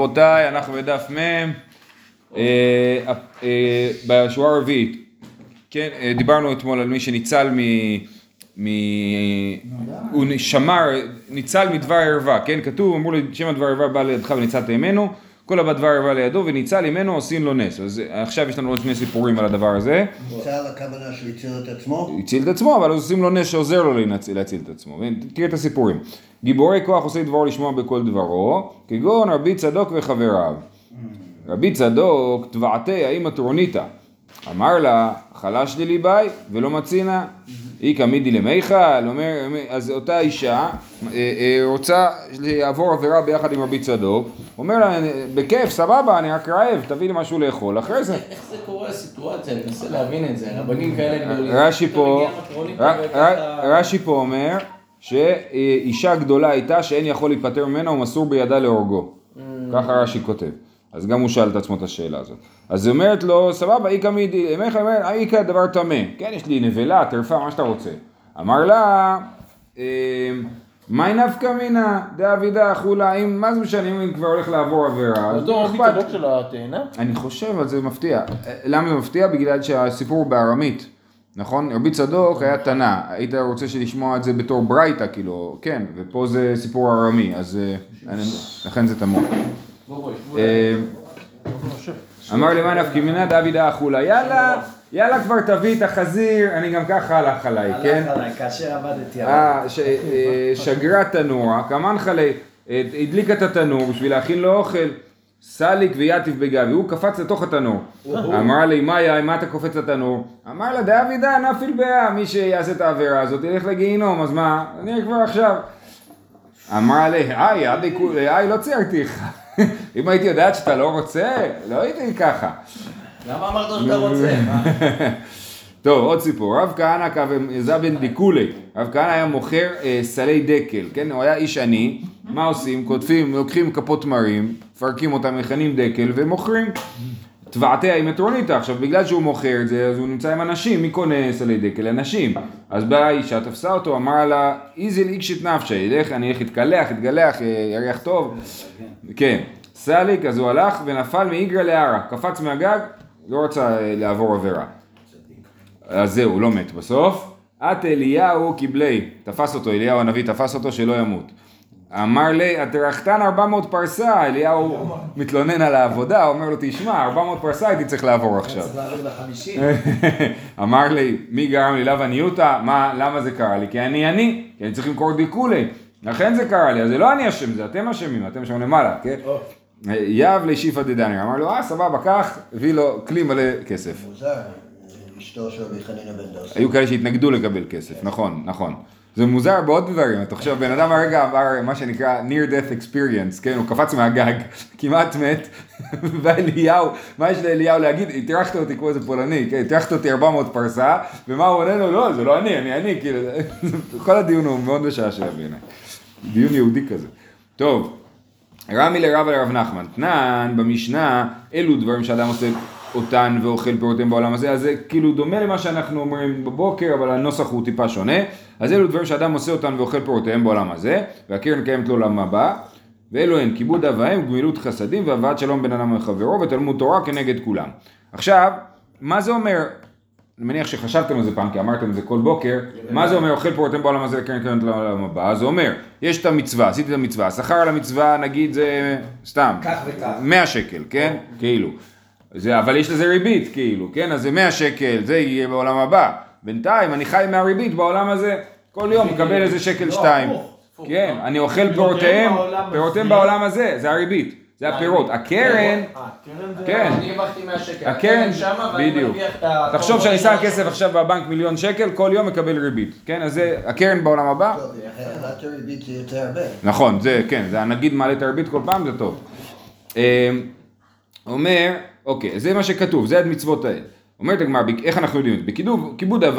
רבותיי, אנחנו בדף מ', אה, אה, בשורה הרביעית, כן, אה, דיברנו אתמול על מי שניצל מ... מ... הוא שמר, ניצל מדבר ערווה, כן, כתוב, אמרו לי, שם הדבר ערווה בא לידך וניצלת ממנו, כל הבא דבר ערווה לידו וניצל ממנו עושים לו נס, אז עכשיו יש לנו עוד שני סיפורים על הדבר הזה. ניצל הכוונה שהוא הציל את עצמו? הציל את עצמו, אבל עושים לו נס שעוזר לו להציל, להציל את עצמו. תראה את הסיפורים. גיבורי כוח עושה דברו לשמוע בכל דברו, כגון רבי צדוק וחבריו. רבי צדוק, תבעתי האמא טרוניתא. אמר לה, חלש לי ליבי ולא מצינה. איכא מידי למיכל, אומר, אז אותה אישה אה, אה, רוצה לעבור עבירה ביחד עם רבי צדוק, אומר לה, בכיף, סבבה, אני רק רעב, תביא לי משהו לאכול, אחרי זה. איך זה קורה הסיטואציה? אני מנסה להבין את זה, רבנים כאלה גדולים. רש"י פה, אתה מגיע מטרונית וככה- רש"י פה אומר שאישה גדולה הייתה שאין יכול להיפטר ממנה ומסור בידה להורגו. ככה רש"י כותב. אז גם הוא שאל את עצמו את השאלה הזאת. אז היא אומרת לו, סבבה, איכא מידי, אמך אומר, איכא דבר טמא. כן, יש לי נבלה, טרפה, מה שאתה רוצה. אמר לה, אמ, מאי נפקא מינא דאבידא חולה, אם, מה זה משנה אם אני כבר הולך לעבור עבירה? אז לא אכפת. של התאנה? אני חושב, אבל זה מפתיע. למה זה מפתיע? בגלל שהסיפור הוא בארמית, נכון? רבי צדוק היה תנא, היית רוצה לשמוע את זה בתור ברייתא, כאילו, כן, ופה זה סיפור ארמי, אז אה, לכן זה תמוה. אה, אמר למען נפקא מינא דאבידא אכולה, יאללה, יאללה כבר תביא את החזיר, אני גם ככה הלך עליי, כן? הלך עליי, כאשר עבדתי עליו. אה, אה, שגרה תנורה, כמן חלי, אה, הדליקה את התנור בשביל להכין לו אוכל. סליק ויתיב בגבי, הוא קפץ לתוך התנור. אמרה לי, מאיה, מה אתה קופץ לתנור? אמר לה, דאבידא נפיל ביה, מי שיעשה את העבירה הזאת ילך לגיהינום, אז מה? אני כבר עכשיו. אמרה לי, היי, לא ציירתי לך. אם הייתי יודעת שאתה לא רוצה, לא הייתי ככה. למה אמרת שאתה רוצה? טוב, עוד סיפור. רב כהנא זבן דיקולי. רב כהנא היה מוכר אה, סלי דקל, כן? הוא היה איש עני. מה עושים? קוטפים, לוקחים כפות תמרים, מפרקים אותם, מכנים דקל ומוכרים. תבעתי עם מטרוניתא. עכשיו, בגלל שהוא מוכר את זה, אז הוא נמצא עם אנשים. מי קונה סלי דקל? אנשים. אז באה אישה, תפסה אותו, אמרה לה, איזיל איקשית נפשי, ילך, אני אלך להתקלח, יתגלח, אה, יריח טוב. כן. סליק, אז הוא הלך ונפל מאיגרא להרא. קפץ מהגג, לא רצה אה, לעבור עבירה. אז זהו, לא מת בסוף. את אליהו קיבלי, תפס אותו, אליהו הנביא תפס אותו שלא ימות. אמר לי, את רחתן 400 פרסה, אליהו מתלונן על העבודה, אומר לו, תשמע, 400 פרסה הייתי צריך לעבור עכשיו. אמר לי, מי גרם לי לאו עניותא? מה, למה זה קרה לי? כי אני עני, כי אני צריך למכור דיקולי. לכן זה קרה לי, אז זה לא אני אשם, זה אתם אשמים, אתם שם למעלה, כן? יב לשיפא דדניה, אמר לו, אה, סבבה, קח, הביא לו כלי מלא כסף. היו כאלה שהתנגדו לקבל כסף, נכון, נכון. זה מוזר בעוד דברים, אתה חושב, בן אדם הרגע עבר מה שנקרא near death experience, כן, הוא קפץ מהגג, כמעט מת, ואליהו, מה יש לאליהו להגיד? הטרחת אותי כמו איזה פולני, כן, הטרחת אותי 400 פרסה, ומה הוא עונה לו? לא, זה לא אני, אני אני, כאילו, כל הדיון הוא מאוד משעשע בעיניי. דיון יהודי כזה. טוב, רמי לרב לרב נחמן, תנן במשנה, אלו דברים שאדם עושה אותן ואוכל פירותיהם בעולם הזה, אז זה כאילו דומה למה שאנחנו אומרים בבוקר, אבל הנוסח הוא טיפה שונה. אז אלו דברים שאדם עושה אותן ואוכל פירותיהם בעולם הזה, והקרן קיימת לעולם הבא, ואלו הן כיבוד אב ואם, גמילות חסדים והבאת שלום בין אדם לחברו ותלמוד תורה כנגד כולם. עכשיו, מה זה אומר? אני מניח שחשבתם על זה פעם, כי אמרתם את זה כל בוקר, מה זה אומר אוכל פירותיהם בעולם הזה קרן קיימת לעולם הבא? זה אומר, יש את המצווה, עשיתי את המצווה, השכר על המצווה נגיד זה סתם, כך וכך. 100 שקל, כן? כאילו. זה, אבל יש לזה ריבית, כאילו, כן? אז זה 100 שקל, זה יהיה בעולם הבא. בינתיים אני חי מהריבית בעולם הזה, כל יום מקבל איזה שקל שתיים. הפוך. כן, אני אוכל פירותיהם פירותיהם, בעולם הזה. זה הריבית, זה הפירות. הקרן, אה. כן. אני הרווחתי 100 שקל. הקרן, שמה, ואני בדיוק. מרוויח את ה... תחשוב שאני שם כסף עכשיו בבנק מיליון שקל, כל יום מקבל ריבית. כן, אז זה הקרן בעולם הבא. טוב, העלאת הריבית זה יותר הרבה. נכון, זה כן, זה הנגיד מעלה את הריבית כל פעם, זה טוב. אמ, אומר, אוקיי, זה מה שכתוב, זה המצוות האלה. אומרת הגמרא, "בק- איך אנחנו יודעים את זה? בכיבוד, כיבוד אב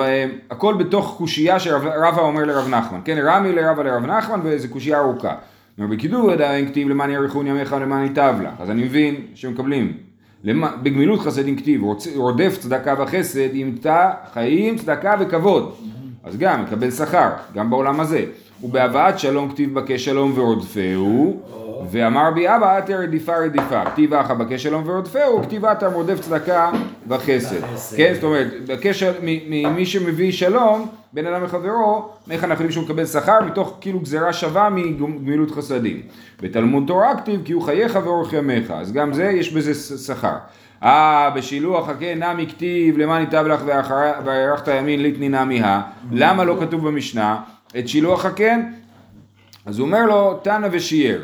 הכל בתוך קושייה שרבא אומר לרב נחמן, כן, רמי לרבא לרב נחמן וזה קושייה ארוכה. אומר, בכיבוד עדיין כתיב למען יאריכון ימיך ולמען ייטב לך, אז אני מבין שמקבלים. למע- בגמילות חסדים כתיב, רודף צדקה וחסד, ימצא חיים, צדקה וכבוד. אז גם מקבל שכר, גם בעולם הזה. ובהבאת שלום כתיב בקש שלום ורודפהו, ואמר בי אבא אתר רדיפה רדיפה, כתיב אחא בכשל ורודפהו, כתיבת המרודף צדקה וחסד. כן, זאת אומרת, בקשר, ממי שמביא שלום, בין אדם לחברו, איך אנחנו יודעים שהוא מקבל שכר מתוך כאילו גזירה שווה מגמילות חסדים. בתלמוד תורה כתיב כי הוא חייך ואורך ימיך, אז גם זה יש בזה שכר. אה, בשילוח הקן נמי כתיב למען ייטב לך ויארכת ימין ליתני נמי הא, למה לא כתוב במשנה את שילוח הקן? אז הוא אומר לו תנא ושיער,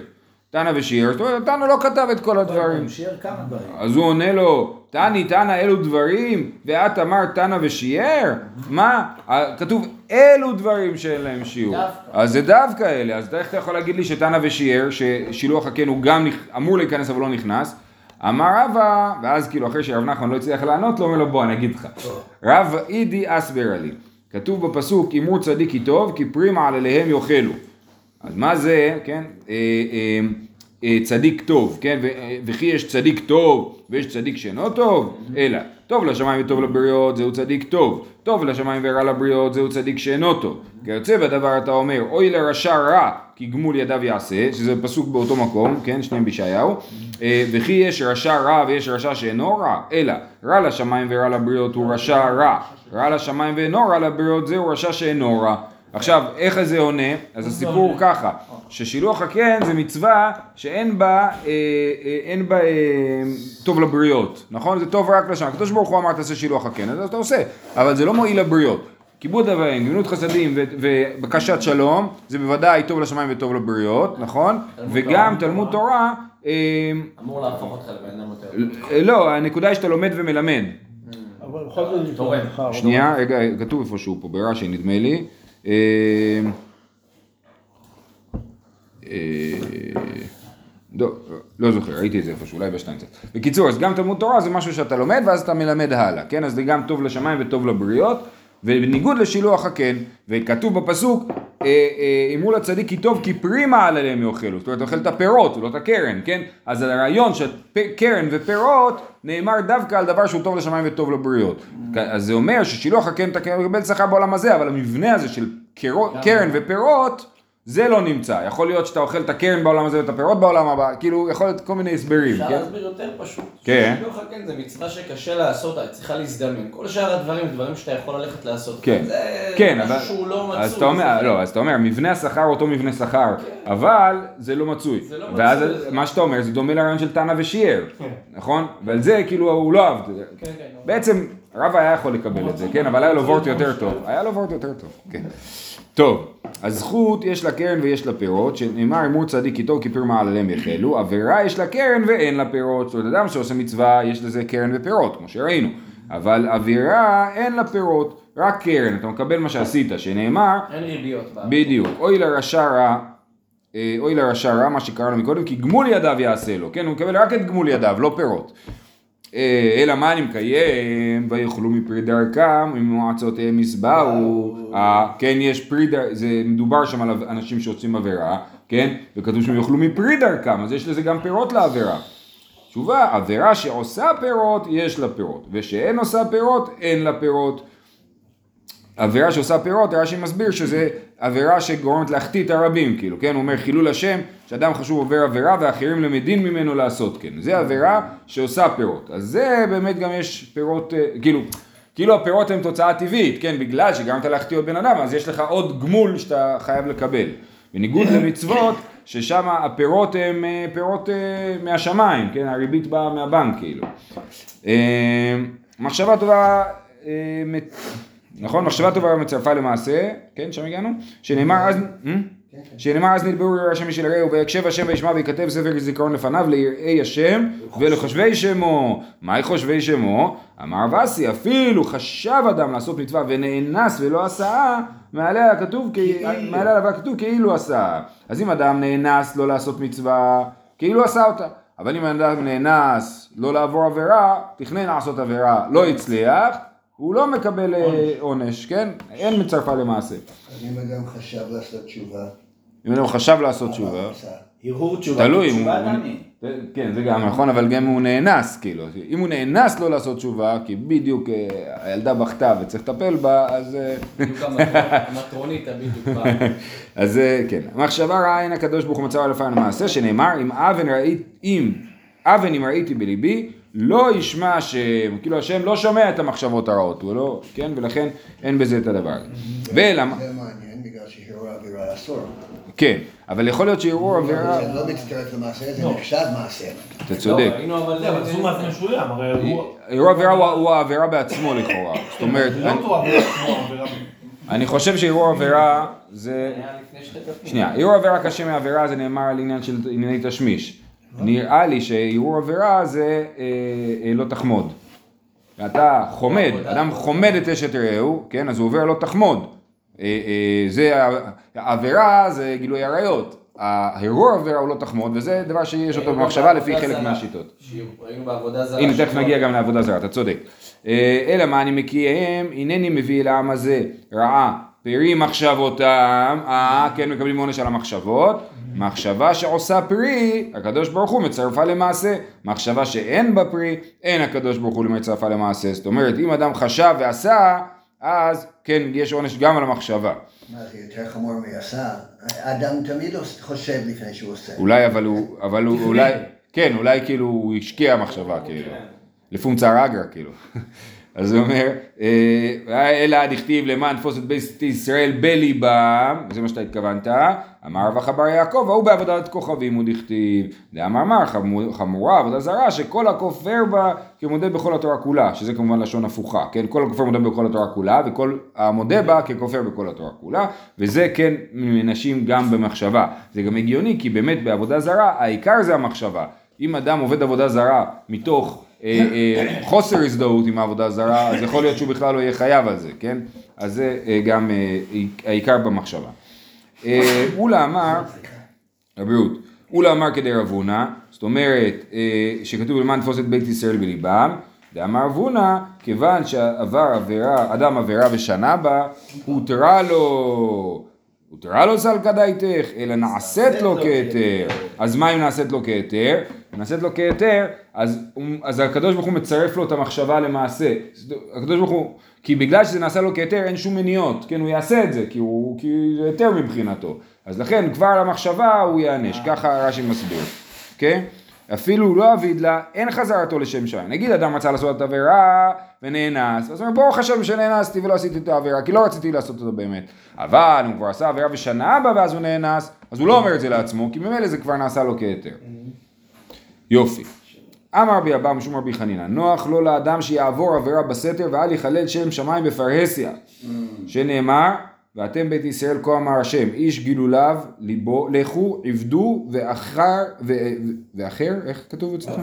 תנא ושיער, זאת אומרת תנא לא כתב את כל הדברים. שיער כמה דברים. אז הוא עונה לו, תני תנא אלו דברים, ואת אמרת תנא ושיער? מה? אה, כתוב אלו דברים שאין להם שיעור. אז זה דווקא אלה, אז איך אתה יכול להגיד לי שתנא ושיער, ששילוח הקן הוא גם אמור להיכנס אבל לא נכנס? אמר רבא, ואז כאילו אחרי שרב נחמן לא הצליח לענות לו, אומר לו בוא אני אגיד לך. רב אידי אסברה לי, כתוב בפסוק אמור צדיק כי טוב, כי פרימה על אליהם יאכלו. אז מה זה, כן, אה, אה, צדיק טוב, כן, אה, וכי יש צדיק טוב ויש צדיק שאינו טוב, אלא טוב לשמיים וטוב לבריות זהו צדיק טוב, טוב לשמיים ורע לבריות זהו צדיק שאינו טוב. כיוצא בדבר אתה אומר, אוי לרשע רע כי גמול ידיו יעשה, שזה פסוק באותו מקום, כן, שניהם בישעיהו, אה, וכי יש רשע רע ויש רשע שאינו רע, אלא רע לשמיים ורע לבריות הוא רשע רע, רע לשמיים ואינו רע לבריות זהו רשע שאינו רע. עכשיו, איך זה עונה? אז הסיפור הוא ככה, ששילוח הקן זה מצווה שאין בה, אה, אה, אין בה אה, טוב לבריות, נכון? זה טוב רק לשם. הקדוש ברוך הוא אמר תעשה שילוח הקן, אז אתה עושה, אבל זה לא מועיל לבריות. כיבוד אב ואם, גמילות חסדים ובקשת שלום, זה בוודאי טוב לשמיים וטוב לבריות, נכון? וגם תלמוד תורה, אה, אמור להפוך אותך לבן אדם יותר. לא, הנקודה היא שאתה לומד ומלמד. אבל בכל זאת. שנייה, רגע, כתוב איפשהו פה ברש"י נדמה לי. אה, אה, לא, לא זוכר, ראיתי את זה איפשהו, אולי בשטיינצט. בקיצור, אז גם תלמוד תורה זה משהו שאתה לומד ואז אתה מלמד הלאה, כן? אז זה גם טוב לשמיים וטוב לבריות, ובניגוד לשילוח הקן, וכתוב בפסוק, אה, אה, אמרו לצדיק כי טוב כי פרימה על עליהם יאכלו, זאת אומרת, אוכל את הפירות, לא את הקרן, כן? אז הרעיון של קרן ופירות נאמר דווקא על דבר שהוא טוב לשמיים וטוב לבריות. אז זה אומר ששילוח הקן אתה מקבל שכר בעולם הזה, אבל המבנה הזה של קרן ופירות, זה לא נמצא. יכול להיות שאתה אוכל את הקרן בעולם הזה ואת הפירות בעולם הבא, כאילו, יכול להיות כל מיני הסברים, אפשר כן? להסביר יותר פשוט. כן. שילוח הקן זה מצווה שקשה לעשות, צריכה להזדמן. כל שאר הדברים, דברים שאתה יכול ללכת לעשות. כן, זה כן, משהו אבל, שהוא לא מצוי. אז אתה אומר, לא, אז אתה אומר, מבנה השכר אותו מבנה שכר, אבל זה לא מצוי, זה לא ואז מצוי, זה- מה שאתה אומר זה דומה לרעיון של תנא ושיער, נכון? ועל זה כאילו הוא לא אהב, את זה. כן, כן. בעצם רב היה יכול לקבל את זה, כן, אבל היה לו וורט יותר טוב, היה לו וורט יותר טוב, כן. טוב, הזכות יש לה קרן ויש לה פירות, שנאמר אמור צדיק כי טוב כי פיר מעלליהם יחלו, עבירה יש לה קרן ואין לה פירות, זאת אומרת אדם שעושה מצווה יש לזה קרן ופירות, כמו שראינו, אבל עבירה אין לה פירות, רק קרן, אתה מקבל מה שעשית, שנאמר, אין ריביות. בדיוק, אוי לרשע רע, אה, אוי לרשע רע, מה שקראנו מקודם, כי גמול ידיו יעשה לו, כן, הוא מקבל רק את גמול ידיו, לא פירות. אה, אלא מה אני מקיים, ויאכלו מפרי דרכם, ממועצותיהם ישבעו, אה, כן, יש פרי. זה מדובר שם על אנשים שעושים עבירה, כן, וכתוב שהם יאכלו מפרי דרכם, אז יש לזה גם פירות לעבירה. תשובה, עבירה שעושה פירות, יש לה פירות, ושאין עושה פירות, אין לה פירות. עבירה שעושה פירות, רש"י מסביר שזה עבירה שגורמת להחטיא את הרבים, כאילו, כן? הוא אומר חילול השם, שאדם חשוב עובר עבירה ואחרים למדים ממנו לעשות כן. זה עבירה שעושה פירות. אז זה באמת גם יש פירות, אה, כאילו, כאילו הפירות הם תוצאה טבעית, כן? בגלל שגרמת להחטיא עוד בן אדם, אז יש לך עוד גמול שאתה חייב לקבל. בניגוד למצוות, ששם הפירות הם אה, פירות אה, מהשמיים, כן? הריבית באה מהבנק, כאילו. מחשבה טובה, נכון? מחשבה טובה מצרפה למעשה, כן, שם הגענו? שנאמר אז, אה? שנאמר אז נדברו ירא השם של רעהו ויקשב השם וישמע ויכתב ספר זיכרון לפניו ליראי השם ולחושבי שמו. מהי חושבי שמו? אמר וסי אפילו חשב אדם לעשות מצווה ונאנס ולא עשה מעליה הכתוב, כ- מעליה עליו הכתוב כאילו עשה. אז אם אדם נאנס לא לעשות מצווה, כאילו עשה אותה. אבל אם אדם נאנס לא לעבור עבירה, תכנן לעשות עבירה, לא הצליח, הוא לא מקבל אה, עונש, כן? אין מצרפה למעשה. אז אם אדם חשב לעשות תשובה, אם אדם חשב לעשות תשובה, הרהור תשובה. תלוי, אם הוא- כן, זה גם נכון, אבל גם הוא נאנס, כאילו. אם הוא נאנס לא לעשות תשובה, כי בדיוק אה, הילדה בכתה וצריך לטפל בה, אז... אה, בדיוק המטרונית- בדיוק באה. אז כן, המחשבה רעה אין הקדוש ברוך הוא מצא אלפיים למעשה, שנאמר, אם אבן ראית, אם אבן אם ראיתי בליבי, לא ישמע השם, כאילו השם לא שומע את המחשבות הרעות, הוא לא, כן, ולכן אין בזה את הדבר הזה. ולמה, זה מעניין, בגלל שהרהור אווירה אסור. כן, אבל יכול להיות שערעור עבירה, זה לא מצטרף למעשה, זה נחשב מעשה. אתה צודק, לא, אבל זו מעשה משוים, הרי הוא... ערעור עבירה הוא- העבירה בעצמו לכאורה, זאת אומרת, לא אני- עבירה עבירה. חושב שערעור עבירה זה. שנייה, ערעור עבירה קשה מעבירה זה נאמר על עניין של ענייני תשמיש. נראה לי שערעור עבירה זה אה, אה, לא תחמוד. אתה חומד, אדם חומד את אשת רעהו, כן, אז הוא עובר לא תחמוד. אה, אה, זה, ה- העבירה זה גילוי עריות. הערעור עבירה הוא לא תחמוד, וזה דבר שיש אותו במחשבה לפי חלק זרה. מהשיטות. ראינו בעבודה זרה. הנה תכף. נגיע גם לעבודה זרה, אתה צודק. אה, אלא מה אני מקיים, הנני מביא אל העם הזה רעה, פרי מחשבותם, אה, כן מקבלים עונש על המחשבות, מחשבה שעושה פרי, הקדוש ברוך הוא מצרפה למעשה, מחשבה שאין בה פרי, אין הקדוש ברוך הוא מצרפה למעשה, זאת אומרת אם אדם חשב ועשה, אז כן יש עונש גם על המחשבה. מה זה יותר חמור מעשה? האדם תמיד חושב לפני שהוא עושה. אולי אבל הוא, אבל הוא, אולי, כן, אולי כאילו הוא השקיע מחשבה כאילו, לפונצה רגרה כאילו. אז הוא אומר, אה, אלא דכתיב למען תפוס את בית ישראל בליבם, זה מה שאתה התכוונת, אמר רבא חבר יעקב, ההוא בעבודת כוכבים הוא דכתיב, דאמר מר חמו- חמורה עבודה זרה, שכל הכופר בה כמודה בכל התורה כולה, שזה כמובן לשון הפוכה, כן, כל הכופר מודה בכל התורה כולה, וכל המודה בה ככופר בכל התורה כולה, וזה כן מנשים גם במחשבה, זה גם הגיוני, כי באמת בעבודה זרה, העיקר זה המחשבה, אם אדם עובד עבודה זרה מתוך חוסר הזדהות עם העבודה הזרה, אז יכול להיות שהוא בכלל לא יהיה חייב על זה, כן? אז זה אה, גם אה, העיקר במחשבה. אה, אולה אמר, הבריאות, אולה אמר כדי רב הונא, זאת אומרת אה, שכתוב למען תפוס את בית ישראל בליבם, דאמר רב הונא, כיוון שעבר עבירה, אדם עבירה ושנה בה, הותרה לו, הותרה לו סלקא דייתך, אלא נעשית לו כהיתר. אז מה אם נעשית לו כהיתר? אם נעשית לו כהיתר, אז, אז הקדוש ברוך הוא מצרף לו את המחשבה למעשה. הקדוש ברוך הוא, כי בגלל שזה נעשה לו כהיתר אין שום מניעות, כן, הוא יעשה את זה, כי, הוא, כי זה היתר מבחינתו. אז לכן כבר על המחשבה הוא ייענש, ככה רש"י מסביר, כן? אפילו לא אביד לה, אין חזרתו לשם שמיים. נגיד אדם רצה לעשות את העבירה ונאנס, אז הוא אומר ברוך השם שנאנסתי ולא עשיתי את העבירה, כי לא רציתי לעשות אותה באמת. אבל הוא כבר עשה עבירה ושנה בה ואז הוא נאנס, אז הוא לא אומר את זה לעצמו, כי ממילא זה כבר נעשה לו כהיתר. יופי. אמר רבי אבא משום רבי חנינא, נוח לא לאדם שיעבור עבירה בסתר ואל יחלל שם שמיים בפרהסיה. שנאמר, ואתם בית ישראל כה אמר השם, איש גילוליו ליבו, לכו עבדו ואחר, ו, ואחר, איך כתוב אצלכם?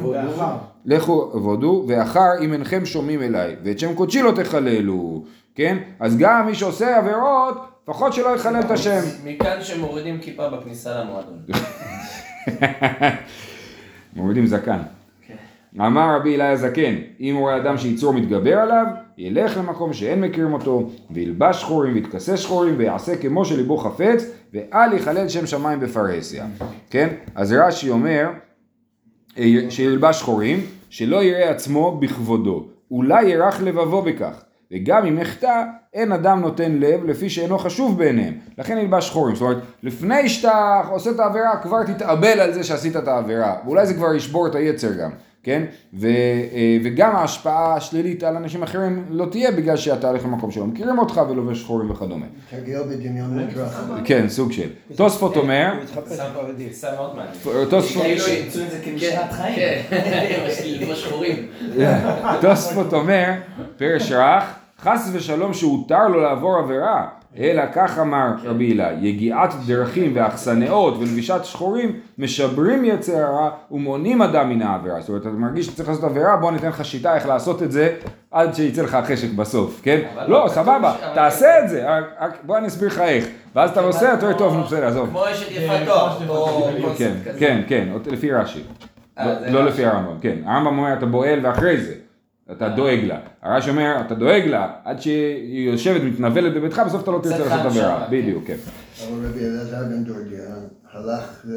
לכו עבודו, ואחר אם אינכם שומעים אליי, ואת שם קודשי לא תחללו, כן? אז גם מי שעושה עבירות, לפחות שלא יחלל את השם. מכאן שמורידים כיפה בכניסה למועדון. מורידים זקן. אמר רבי אלי הזקן, אם הוא רואה אדם שיצור מתגבר עליו, ילך למקום שאין מכירים אותו, וילבש שחורים ויתכסה שחורים, ויעשה כמו שליבו חפץ, ואל יחלל שם שמיים בפרהסיה. כן? אז רש"י אומר, אה, שילבש שחורים, שלא יראה עצמו בכבודו, אולי ירח לבבו בכך. וגם אם יחטא, אין אדם נותן לב לפי שאינו חשוב בעיניהם. לכן ילבש שחורים. זאת אומרת, לפני שאתה עושה את העבירה, כבר תתאבל על זה שעשית את העבירה. ואולי זה כבר ישבור את היצר גם, כן? ו, אה, וגם ההשפעה השלילית על אנשים אחרים לא תהיה בגלל שאתה הולך למקום שלא מכירים אותך ולובש שחורים וכדומה. תרגיל בדמיון מודרך. כן, סוג של. תוספות אומר. תוספות אומר, פרש רך, חס ושלום שהותר לו לעבור עבירה, אלא כך אמר רבי הילה, יגיעת דרכים ואכסנאות ולבישת שחורים משברים יצר הרע ומונעים אדם מן העבירה. זאת אומרת, אתה מרגיש שצריך לעשות עבירה, בוא ניתן לך שיטה איך לעשות את זה עד שיצא לך החשק בסוף, כן? לא, לא, סבבה, תעשה את זה, בוא אני אסביר לך איך. ואז אתה עושה, אתה אומר, טוב, נו בסדר, עזוב. כמו אשת יפת תואר, אותו כן, קונספט כזה. כן, כן, לפי רש"י. אה, לא- זה לא רש"י. לפי הרמב"ם, כן. הרמב"ם אומר אתה בועל ואחרי זה. אתה דואג לה. הרעש אומר, אתה דואג לה, עד שהיא יושבת, מתנוולת בביתך, בסוף אתה לא תרצה לעשות עבירה. הנשמה, כן. בדיוק, כן. אבל רבי אלעזר בן דורדיה הלך אה,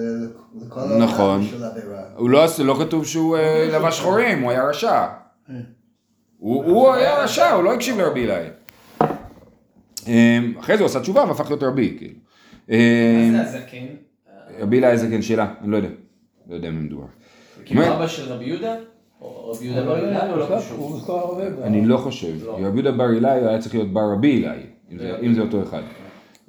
לכל נכון. העולם של עבירה. הוא לא, עשה- לא כתוב שהוא אה, לבש שחורים, הוא היה רשע. הוא הוא היה רשע, הוא לא הקשיב לרבי אלי. אמ, אחרי זה הוא עשה תשובה והפך להיות רבי, כאילו. אמ, מה זה הזקן? רבי אלי כן שאלה, אני לא יודע. לא יודע מי מדובר. כאילו אבא של רבי יהודה? רבי יהודה בר אילן או לא קשור? הוא. אני לא חושב. לא. רבי יהודה בר אלי היה צריך להיות בר רבי אלי, אם זה- אם זה אותו אחד.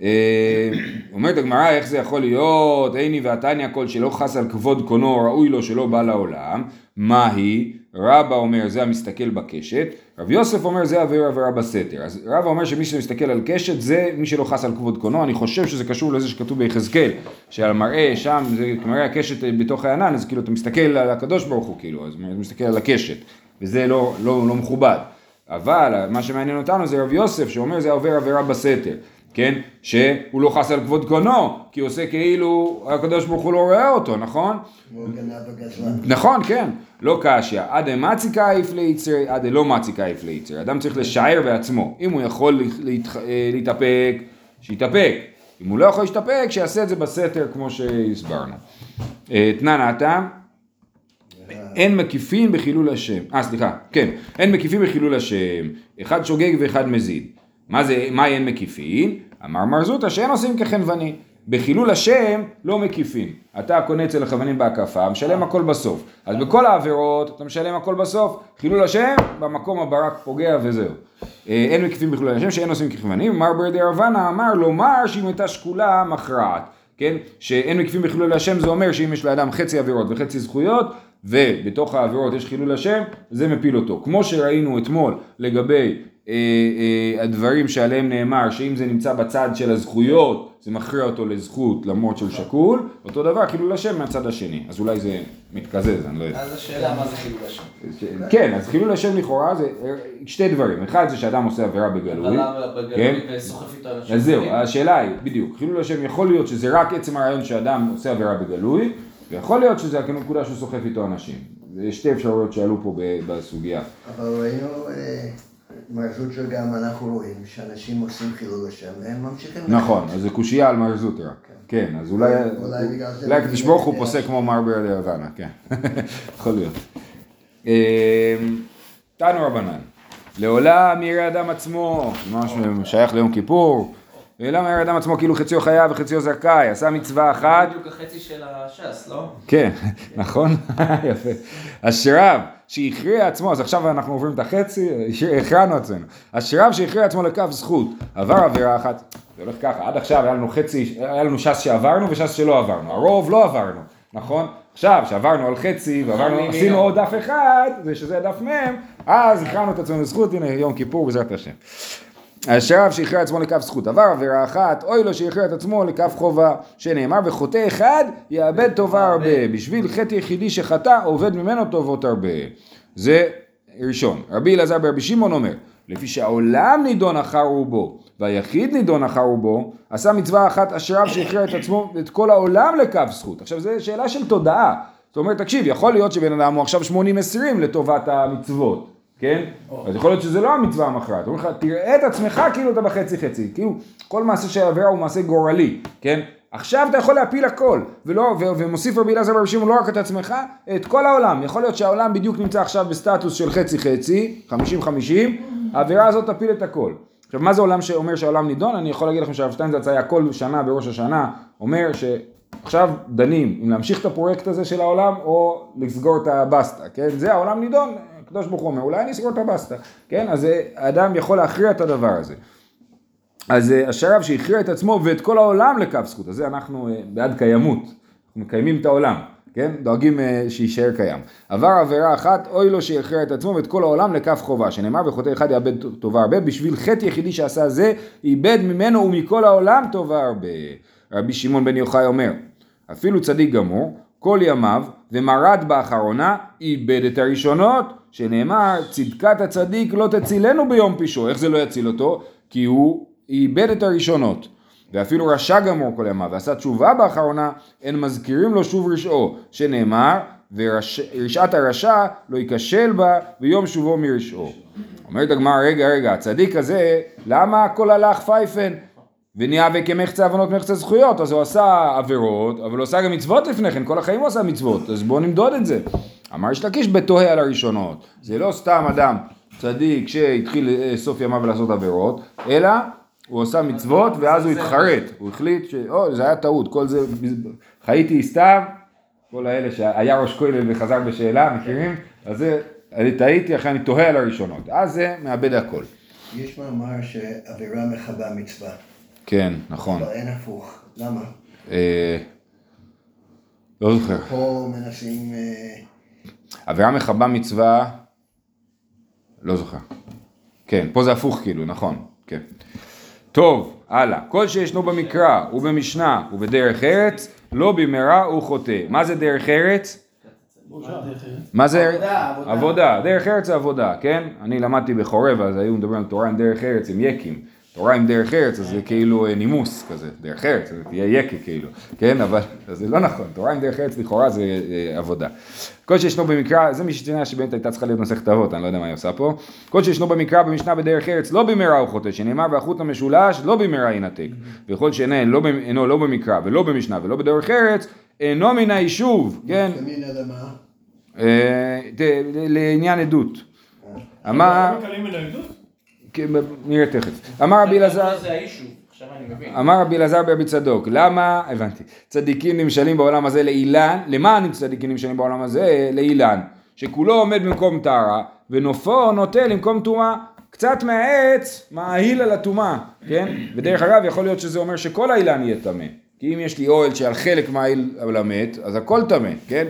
אה, אומרת הגמרא איך זה יכול להיות, עיני ועתניא כל שלא חס על כבוד קונו ראוי לו שלא בא לעולם, מהי? רבא אומר זה המסתכל בקשת, רב יוסף אומר זה עבירה עבירה בסתר. אז רבא אומר שמי שמסתכל על קשת זה מי שלא חס על כבוד קונו, אני חושב שזה קשור לזה שכתוב ביחזקאל, שעל מראה שם, זה מראה הקשת בתוך הענן, אז כאילו אתה מסתכל על הקדוש ברוך הוא כאילו, אז אתה מסתכל על הקשת, וזה לא, לא, לא מכובד. אבל מה שמעניין אותנו זה רב יוסף שאומר זה עובר עבירה בסתר, כן? שהוא לא חס על כבוד קונו, כי הוא עושה כאילו הקדוש ברוך הוא לא רואה אותו, נכון? נכון, כן, לא קשיא, עד מצי קייף ליצרי, עד לא מצי קייף ליצרי, אדם צריך לשער בעצמו, אם הוא יכול. אה, להתאפק, שיתאפק, אם הוא לא יכול להשתפק, שיעשה את זה בסתר כמו שהסברנו. אה, תנא נתא, אין מקיפין בחילול השם, אה סליחה, כן, אין מקיפין בחילול השם, אחד שוגג ואחד מזיד. מה זה, מה אין מקיפין? אמר מר זוטה שאין עושים כחנווני. בחילול השם לא מקיפין. אתה קונה אצל החבנים בהקפה, משלם הכל בסוף. אז בכל העבירות אתה משלם הכל בסוף, חילול השם, במקום הברק פוגע וזהו. אה, אין מקיפין בחילול השם שאין עושים כחנונים, מר ברדי רבנה אמר לומר שאם הייתה שקולה מכרעת. כן? שאין מקיפים בחילול השם זה אומר שאם יש לאדם חצי עבירות וחצי זכויות ובתוך העבירות יש חילול השם זה מפיל אותו. כמו שראינו אתמול לגבי הדברים שעליהם נאמר שאם זה נמצא בצד של הזכויות זה מכריע אותו לזכות למרות שהוא שקול אותו דבר חילול השם מהצד השני אז אולי זה מתקזז אני לא יודע. אז השאלה מה זה חילול השם. כן אז חילול השם לכאורה זה אה, שתי דברים אחד זה שאדם עושה עבירה בגלוי כן? וסוחף איתו אנשים? אז זהו? השאלה היא, בדיוק, חילול השם יכול להיות שזה רק עצם הרעיון שאדם עושה עבירה בגלוי, ויכול להיות שזה הנקודה שהוא סוחף איתו אנשים. זה שתי אפשרויות שעלו פה בסוגיה. אבל ראינו, מר זוטר גם אנחנו רואים שאנשים עושים חילול השם והם ממשיכים. נכון, אז זה קושייה על מר זוטרה. כן, אז אולי, אולי בגלל זה אולי הקדוש ברוך הוא פוסק. כמו מר ברדי הוואנה, כן, יכול להיות. אמ, תנו רבנן, לעולם יראה אדם עצמו, ממש שייך ליום כיפור, לעולם יראה אדם עצמו כאילו חציו חייב וחציו זכאי, עשה מצווה אחת, בדיוק החצי של הש"ס, לא? כן, נכון? יפה. אשריו שהכריע עצמו, אז עכשיו אנחנו עוברים את החצי, הכרענו עצמנו. אשריו שהכריע עצמו לכף זכות, עבר עבירה אחת, זה הולך ככה, עד עכשיו היה לנו חצי, היה לנו ש"ס שעברנו וש"ס שלא עברנו, הרוב לא עברנו, נכון? עכשיו, שעברנו על חצי ועברנו. עשינו עוד דף אחד, זה שזה דף מ', אז הכרענו את עצמנו לזכות, הנה יום כיפור בעזרת השם. אשריו שהכריע עצמו לכף זכות, עבר עבירה אחת, אוי לו שהכריע את עצמו לכף חובה, שנאמר וחוטא אחד יאבד טובה הרבה, בשביל חטא יחידי שחטא עובד ממנו טובות הרבה. זה ראשון. רבי אלעזר ברבי שמעון אומר, לפי שהעולם נידון אחר רובו, והיחיד נידון אחר רובו, עשה מצווה אחת אשריו שהכריע את עצמו ואת כל העולם לכף זכות. עכשיו זו שאלה של תודעה. זאת אומרת, תקשיב, יכול להיות שבן אדם הוא עכשיו 80-20 לטובת המצוות. כן? אז יכול להיות שזה לא המצווה המכרעת. אומרים לך, תראה את עצמך כאילו אתה בחצי חצי. כאילו, כל מעשה של עבירה הוא מעשה גורלי, כן? עכשיו אתה יכול להפיל הכל, ולא, ו- ומוסיף רבי אלעזר ברבי שמעון לא רק את עצמך, את כל העולם. יכול להיות שהעולם בדיוק נמצא עכשיו בסטטוס של חצי חצי, 50-50, העבירה הזאת תפיל את הכל. עכשיו, מה זה עולם שאומר שהעולם נידון? אני יכול להגיד לכם שהרב שטיינזלץ היה כל שנה בראש השנה, אומר שעכשיו דנים אם להמשיך את הפרויקט הזה של העולם או לסגור את הבסטה, כן? זה העולם נידון, הקדוש ברוך הוא אומר, אולי אני אסגור את הבסטה, כן? אז אה, האדם יכול להכריע את הדבר הזה. אז אה, השרב שהכריע את עצמו ואת כל העולם לכף זכות, אז זה אנחנו אה, בעד קיימות, מקיימים את העולם, כן? דואגים שיישאר קיים. עבר עבירה אחת, אוי לו שהכריע את עצמו ואת כל העולם לכף חובה, שנאמר וחוטא אחד יאבד טובה הרבה, בשביל חטא יחידי שעשה זה, איבד ממנו ומכל העולם טובה הרבה. רבי שמעון בן יוחאי אומר, אפילו צדיק גמור, כל ימיו, ומרד באחרונה, איבד את הראשונות, שנאמר, צדקת הצדיק לא תצילנו ביום פישו. איך זה לא יציל אותו? כי הוא איבד את הראשונות. ואפילו רשע גמור כל ימיו, ועשה תשובה באחרונה, אין מזכירים לו שוב רשעו, שנאמר, ורשעת הרשע לא ייכשל בה ביום שובו מרשעו. אומרת הגמרא, רגע, רגע, הצדיק הזה, למה הכל הלך פייפן? ונהיה וכמחצה עוונות מחצה זכויות, אז הוא עשה עבירות, אבל הוא עשה גם מצוות לפני כן, כל החיים הוא עשה מצוות, אז בואו נמדוד את זה. אמר יש לקיש בתוהה על הראשונות, זה לא סתם אדם צדיק שהתחיל אה, סוף ימיו לעשות עבירות, אלא הוא עשה מצוות ואז הוא התחרט, הוא החליט ש... או, זה היה טעות, כל זה, חייתי סתם, כל האלה שהיה ראש כולל וחזר בשאלה, מכירים? אז זה, אני טעיתי, אחרי אני תוהה על הראשונות, אז זה מאבד הכל. יש מאמר שעבירה מכבה מצווה, כן, נכון. אבל אין הפוך. למה? אה, לא זוכר. פה מנסים... אה, עבירה מכבה מצווה, לא זוכר. כן, פה זה הפוך כאילו, נכון, כן. טוב, הלאה. כל שישנו במקרא ובמשנה ובדרך ארץ, לא במהרה הוא חוטא. מה זה דרך ארץ? מה זה? עבודה, עבודה. עבודה. דרך ארץ זה עבודה, כן? אני למדתי בחורב, אז היו מדברים על תורה עם דרך ארץ, עם יקים. תורה עם דרך ארץ, אז זה כאילו אה, נימוס כזה, דרך ארץ, זה תהיה יקי כאילו, כן? אבל זה לא נכון, תורה עם דרך ארץ לכאורה זה אה, עבודה. כל שישנו במקרא, זה משנה שבאמת הייתה צריכה להיות מסכת אבות, אני לא יודע מה היא עושה פה. כל שישנו במקרא במשנה בדרך ארץ, לא במהרה הוא חוטא, שנאמר והחוט המשולש לא במהרה ינתק. וכל שאינו לא, במ- אינו לא במקרא ולא במשנה ולא בדרך ארץ, אינו מן היישוב, כן? אה, לעניין עדות. אמר, נראה תכף. אמר רבי אלעזר. אמר רבי אלעזר ברבי צדוק, למה, הבנתי, צדיקים נמשלים בעולם הזה לאילן, למען צדיקים נמשלים בעולם הזה לאילן, שכולו עומד במקום טהרה, ונופו נוטה למקום טומאה, קצת מהעץ מאהיל על הטומאה, כן? ודרך אגב יכול להיות שזה אומר שכל האילן יהיה טמא, כי אם יש לי אוהל שעל חלק מאהיל על המת, אז הכל טמא, כן?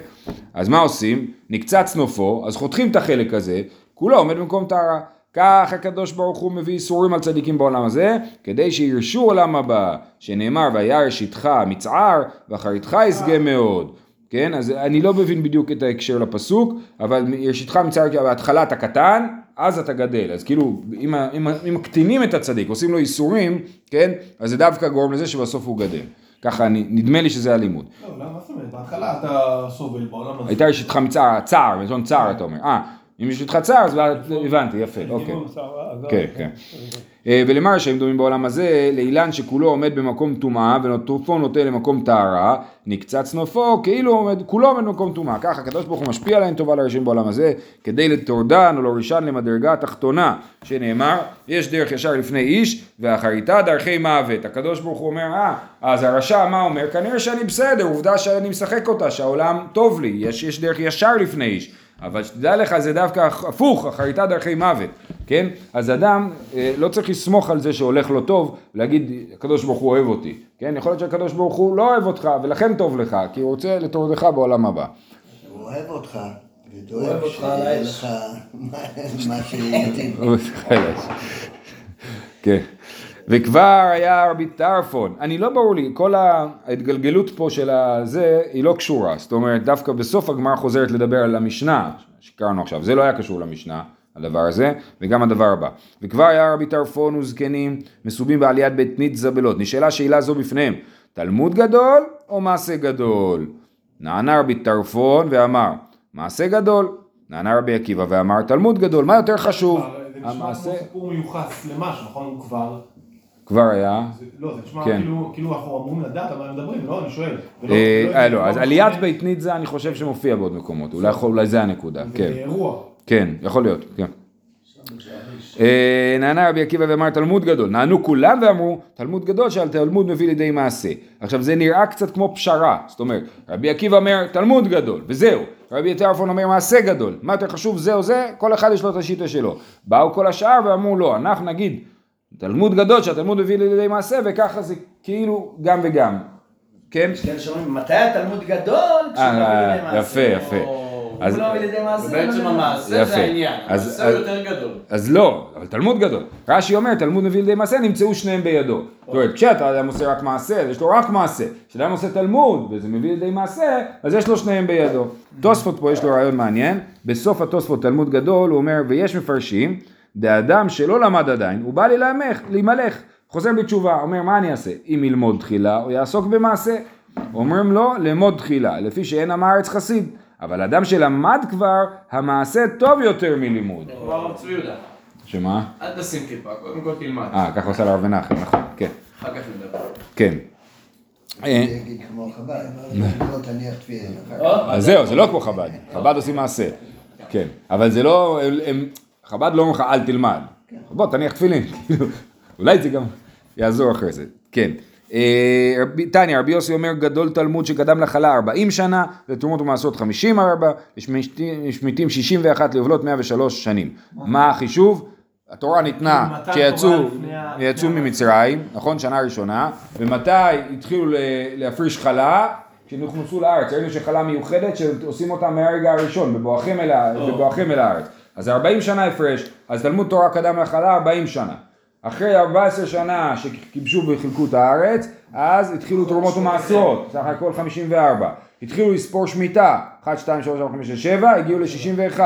אז מה עושים? נקצץ נופו, אז חותכים את החלק הזה, כולו עומד במקום טהרה. כך הקדוש ברוך הוא מביא איסורים על צדיקים בעולם הזה, כדי שירשו עולם הבא, שנאמר וירא ראשיתך מצער, ואחריתך ישגה מאוד. כן, אז אני לא מבין בדיוק את ההקשר לפסוק, אבל ראשיתך מצער, בהתחלה אתה קטן, אז אתה גדל. אז כאילו, אם, אם, אם מקטינים את הצדיק, עושים לו איסורים, כן, אז זה דווקא גורם לזה שבסוף הוא גדל. ככה אני, נדמה לי שזה הלימוד. לא, למה זאת אומרת? בהתחלה אתה סובל בעולם הזה. הייתה ראשיתך מצער, צער, מלשון צער אתה אומר. אה, אם יש איתך צער, אז הבנתי, יפה, אוקיי. כן, כן. אה, ולמר שהם דומים בעולם הזה, לאילן שכולו עומד במקום טומאה ונוטרופו נוטה למקום טהרה, נקצץ נופו כאילו עומד, כולו עומד במקום טומאה. ככה הקדוש ברוך הוא משפיע עליהם טובה לראשים בעולם הזה, כדי לטורדן או להורישן למדרגה התחתונה, שנאמר, יש דרך ישר לפני איש, ואחריתה דרכי מוות. הקדוש ברוך הוא אומר, אה, אז הרשע מה אומר? כנראה שאני בסדר, עובדה שאני משחק אותה, שהעולם טוב לי, יש, יש דרך ישר לפני איש. אבל שתדע לך זה דווקא הפוך, אחריתה דרכי מוות, כן? אז אדם אה, לא צריך לסמוך על זה שהולך לו טוב, להגיד הקדוש ברוך הוא אוהב אותי, כן? יכול להיות שהקדוש ברוך הוא לא אוהב אותך ולכן טוב לך, כי הוא רוצה לטובתך בעולם הבא. הוא אוהב אותך, אוהב ודואג שיהיה. לך מה- שיתאים. כן. וכבר היה רבי טרפון, אני לא ברור לי, כל ההתגלגלות פה של הזה היא לא קשורה, זאת אומרת דווקא בסוף הגמרא חוזרת לדבר על המשנה שקראנו עכשיו, זה לא היה קשור למשנה, הדבר הזה, וגם הדבר הבא. וכבר היה רבי טרפון וזקנים מסובים בעליית בית ניצה בלוד, נשאלה שאלה זו בפניהם, תלמוד גדול או מעשה גדול? נענה רבי טרפון ואמר, מעשה גדול. נענה רבי עקיבא ואמר, תלמוד גדול, מה יותר חשוב? זה נשמע כמו סיפור מיוחס למשהו, נכון? הוא כבר... כבר היה. זה- לא, זה נשמע כן. כאילו כאילו אנחנו אמורים לדעת על מה מדברים, לא? אני שואל. אה, ולא- אה, לא, אז לא עליית. בית ניצה אני חושב שמופיע בעוד מקומות, אולי זה הנקודה, כן, זה אירוע. כן, יכול להיות, כן. אה, נענה רבי עקיבא ואמר תלמוד גדול, נענו כולם ואמרו תלמוד גדול שעל תלמוד מביא לידי מעשה. עכשיו זה נראה קצת כמו פשרה, זאת אומרת רבי עקיבא אומר תלמוד גדול וזהו, רבי טרפון אומר מעשה גדול, מה יותר חשוב זה או זה, כל אחד יש לו את השיטה שלו. באו כל השאר ואמרו לא, אנחנו נגיד תלמוד גדול שהתלמוד מביא לידי מעשה וככה זה כאילו גם וגם, כן? יש כאלה שאומרים, מתי התלמוד גדול? כשהוא מביא אה, לידי מעשה. יפה, יפה. אז- הוא לא מביא לידי מעשה. לא מביא המעשה יפה. זה העניין, אז- המעשה הוא אז- יותר גדול. אז לא, אבל תלמוד גדול. רש"י אומר, תלמוד מביא לידי מעשה, נמצאו שניהם בידו. זאת אומרת, כשאתה אדם עושה רק מעשה, אז יש לו רק מעשה. כשאדם עושה תלמוד, וזה מביא לידי מעשה, אז יש לו שניהם בידו. תוספות פה יש לו רעיון מעניין. בסוף התוספות תלמוד גדול, הוא אומר, ויש מפרשים, דאדם שלא למד עדיין, הוא בא להימלך, להימלך. חוזר בתשובה, אומר, מה אני אעשה? אם ילמוד תחילה, או יעסוק במעשה. אומרים לו, לאמוד תחילה, לפי שאין עם הארץ חסיד. אבל אדם שלמד כבר, המעשה טוב יותר מלימוד. הוא. שמה? אל תשים כיפה, קודם כל תלמד. אה, ככה עושה לרב מנחם, נכון, כן, אחר כך נדבר. כן. אה, יגיד כמו חב"ד, לא תניח תפילין. אחר כך. אז זהו, זה לא כמו חב"ד, חב"ד עושים מעשה, כן, אבל זה לא, חב"ד לא אומר לך אל תלמד, בוא תניח תפילין, כאילו, אולי זה גם יעזור אחרי זה, כן. אה, תניא, רבי יוסי אומר גדול תלמוד שקדם לחלה 40 שנה, לתרומות ומעשרות 50 ארבע, לשמיטים 61 ליובלות 103 שנים. מה החישוב? התורה ניתנה כשיצאו ממצרים, נכון? שנה ראשונה, ומתי התחילו להפריש חלה? כשנכנסו לארץ, ראינו שחלה מיוחדת שעושים אותה מהרגע הראשון, בבואכם אל הארץ. אז 40 שנה הפרש, אז תלמוד תורה קדם לחלה 40 שנה. אחרי 14 שנה שכיבשו וחילקו את הארץ, אז התחילו תרומות ומעשרות, סך הכל 54. התחילו לספור שמיטה, 1, 2, 3, 4, 5, 6, 7, הגיעו ל-61.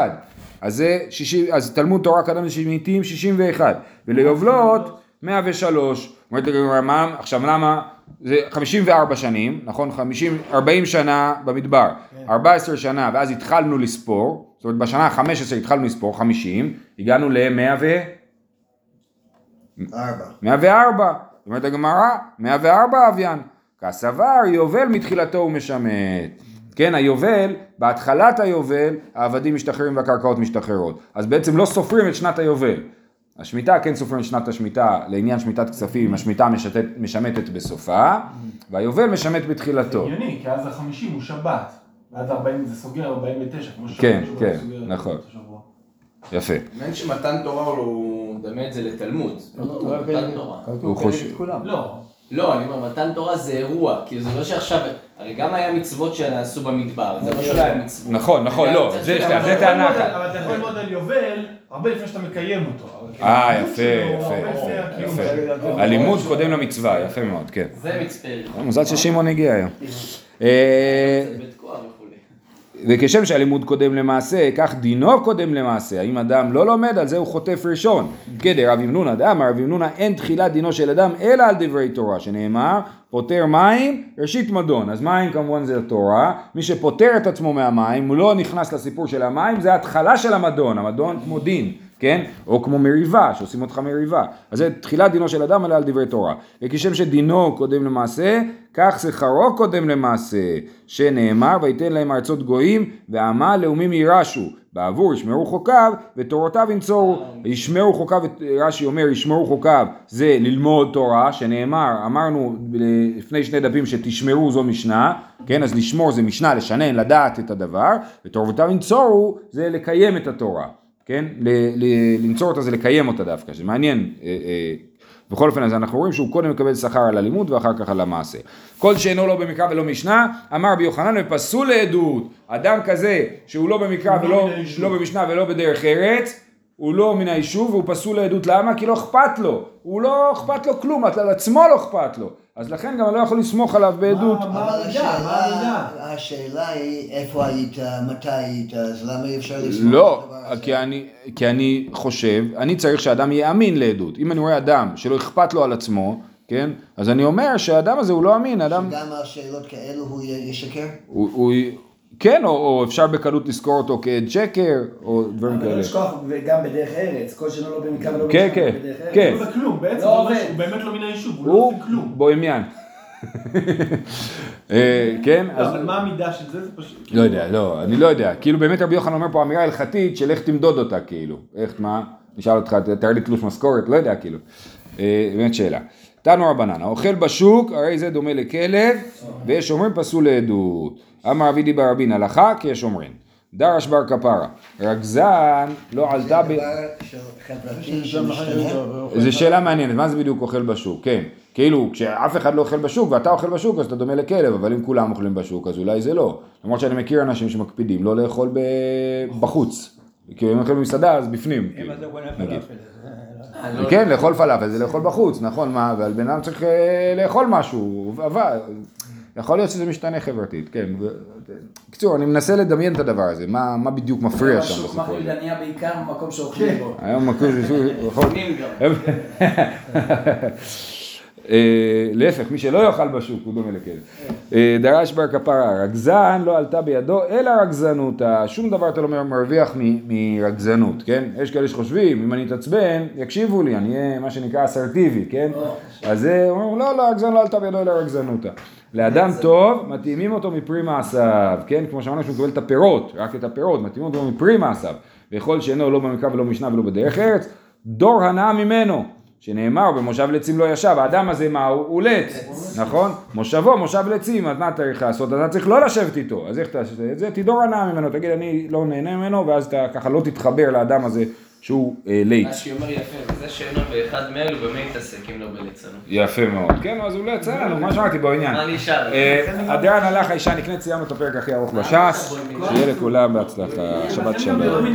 אז זה 60, אז תלמוד תורה קדם לשמיטים 61, וליובלות 103. אומרת לגמרי מה, עכשיו למה, זה 54 שנים, נכון? 50, 40 שנה במדבר, 14 שנה, ואז התחלנו לספור, זאת אומרת בשנה ה-15 התחלנו לספור 50, הגענו ל-100 ו... ארבע. 104, אומרת הגמרא, 104 אביין. כסבר יובל מתחילתו הוא משמט. כן, היובל, בהתחלת היובל, העבדים משתחררים והקרקעות משתחררות. אז בעצם לא סופרים את שנת היובל. השמיטה כן סופרים שנת השמיטה לעניין שמיטת כספים, השמיטה משתת, משמטת בסופה, והיובל משמט בתחילתו. הגיוני, כי אז החמישים הוא שבת. ואז 40 זה סוגר 49, כמו ששבת כן, שבת כן, נכון. את השבוע. יפה. מעניין שמתן תורה הוא מדמה את זה לתלמוד. מתן תורה. הוא חושב... לא, לא, אני אומר, מתן תורה זה אירוע, כאילו זה לא שעכשיו, הרי גם היה מצוות שנעשו במדבר, זה לא שלא היה מצוות. נכון, נכון, לא, זה טענה אחת. אבל אתה יכול ללמוד על יובל הרבה לפני שאתה מקיים אותו. כאילו, אה, יפה, יפה, יפה. הלימוד קודם למצווה, יפה מאוד, כן. זה מצפה. מזל ששמעון הגיע היום. אה, בית כוח וכולי. וכשם שהלימוד קודם למעשה, כך דינו קודם למעשה. האם אדם לא לומד, על זה הוא חוטף ראשון. כדר רב ימנונה דאמר, רב ימנונה אין תחילת דינו של אדם אלא על דברי תורה, שנאמר, פוטר מים, ראשית מדון. אז מים כמובן זה התורה. מי שפוטר את עצמו מהמים, הוא לא נכנס לסיפור של המים, זה התחלה של המדון. המדון כמו דין. כן? או כמו מריבה, שעושים אותך מריבה. אז זה תחילת דינו של אדם אלא על דברי תורה. וכשם שדינו קודם למעשה, כך שכרו קודם למעשה, שנאמר, ויתן להם ארצות גויים, ועמה לאומים יירשו. בעבור ישמרו חוקיו, ותורותיו ינצורו. ישמרו חוקיו, רש"י אומר, ישמרו חוקיו, זה ללמוד תורה, שנאמר, אמרנו לפני שני דפים שתשמרו זו משנה, כן? אז לשמור זה משנה, לשנן, לדעת את הדבר, ותורותיו ינצורו, זה לקיים את התורה. כן? ל- ל- לנצור אותה זה לקיים אותה דווקא, זה מעניין. אה, אה, בכל אופן, אז אנחנו רואים שהוא קודם מקבל שכר על הלימוד ואחר כך על המעשה. כל שאינו לא במקרא ולא משנה, אמר רבי יוחנן ופסול לעדות. אדם כזה שהוא לא במקרא לא ולא. לא במשנה ולא בדרך ארץ, הוא לא מן היישוב והוא פסול לעדות. למה? כי לא אכפת לו. הוא לא אכפת לו כלום, על עצמו לא אכפת לו. אז לכן גם אני לא יכול לסמוך עליו בעדות. מה המידע? השאלה, היא איפה היית, מתי היית, אז למה אי אפשר לסמוך לא, על הדבר הזה? כי אני, כי אני חושב, אני צריך שאדם יאמין לעדות. אם אני רואה אדם שלא אכפת לו על עצמו, כן? אז אני אומר שהאדם הזה הוא לא אמין, אדם... גם על שאלות כאלו הוא ישקר? הוא, הוא, כן, או, או אפשר בקלות לזכור אותו כעד שקר, או דברים אבל לא כאלה. לשכוח, וגם בדרך ארץ, כל שנו לא במקרא ולא כן, כן, בדרך ארץ. כן. לא בכלום, בעצם לא הוא עובד. שהוא באמת לא מן היישוב, הוא לא הוא עושה כלום. בוהמיין. אה, כן? לא, אז... אבל מה המידה של זה? זה פשוט... לא יודע, לא, אני לא יודע. כאילו באמת רבי יוחנן אומר פה אמירה הלכתית של איך תמדוד אותה, כאילו. איך, מה? נשאל אותך, תאר לי תלוש משכורת, לא יודע, כאילו. אה, באמת שאלה. תנו רבנן, האוכל בשוק, הרי זה דומה לכלב, ויש אומרים פסול לעדות. אמר אבי דיבר רבין, הלכה כי יש אומרים. דרש בר כפרה, רגזן לא עלתה ב... זה שאלה מעניינת, מה זה בדיוק אוכל בשוק? כן, כאילו כשאף אחד לא אוכל בשוק ואתה אוכל בשוק אז אתה דומה לכלב, אבל אם כולם אוכלים בשוק אז אולי זה לא. למרות שאני מכיר אנשים שמקפידים לא לאכול. בחוץ. כי אם אוכלים במסעדה אז בפנים. כאילו, נגיד. כן, לאכול פלאפל זה לאכול בחוץ, נכון, מה, אבל בן אדם צריך אה, לאכול משהו, אבל יכול להיות שזה משתנה חברתית, כן. בקיצור, אני מנסה לדמיין את הדבר הזה, מה מה בדיוק מפריע שם בסיפור הזה. מחלידה נהיה בעיקר מקום שאוכלים בו. היום מקום, יכול- לפעמים גם. אה, להפך, מי שלא יאכל בשוק הוא דומה לכלב. אה, דרש בר כפרה, רגזן לא עלתה בידו אלא רגזנותא, שום דבר אתה לא מרוויח מרגזנות, כן? יש כאלה שחושבים, אם אני אתעצבן, יקשיבו לי, אני אהיה מה שנקרא אסרטיבי, כן? אז זה, אומרים, לא, לא, רגזן לא עלתה בידו אלא רגזנותא. לאדם טוב, מתאימים אותו מפרי מעשיו, כן? כמו שאמרנו שהוא מקבל את הפירות, רק את הפירות, מתאימים אותו מפרי מעשיו. ויכול שאינו לא במקרא ולא במשנה ולא בדרך ארץ, דור הנאה ממנו. שנאמר במושב לצים לא ישב, האדם הזה מה הוא? הוא לץ, נכון? מושבו מושב לצים, אז מה צריך לעשות? אתה צריך לא לשבת איתו, אז איך תעשה את זה? תדור הנאה ממנו, תגיד אני לא נהנה ממנו, ואז אתה ככה לא תתחבר לאדם הזה שהוא אה, ליץ. רש"י אומר יפה, זה שאינו באחד מאלו במה יתעסק אם לא בליצנות. יפה מאוד, כן, אז הוא לא יצא לנו, מה שאמרתי בעניין. מה נשאר? אה, הדרן הלך האישה נקנית סיימנו את הפרק הכי ארוך בש"ס, שיהיה לכולם בהצלחה, שבת שלום.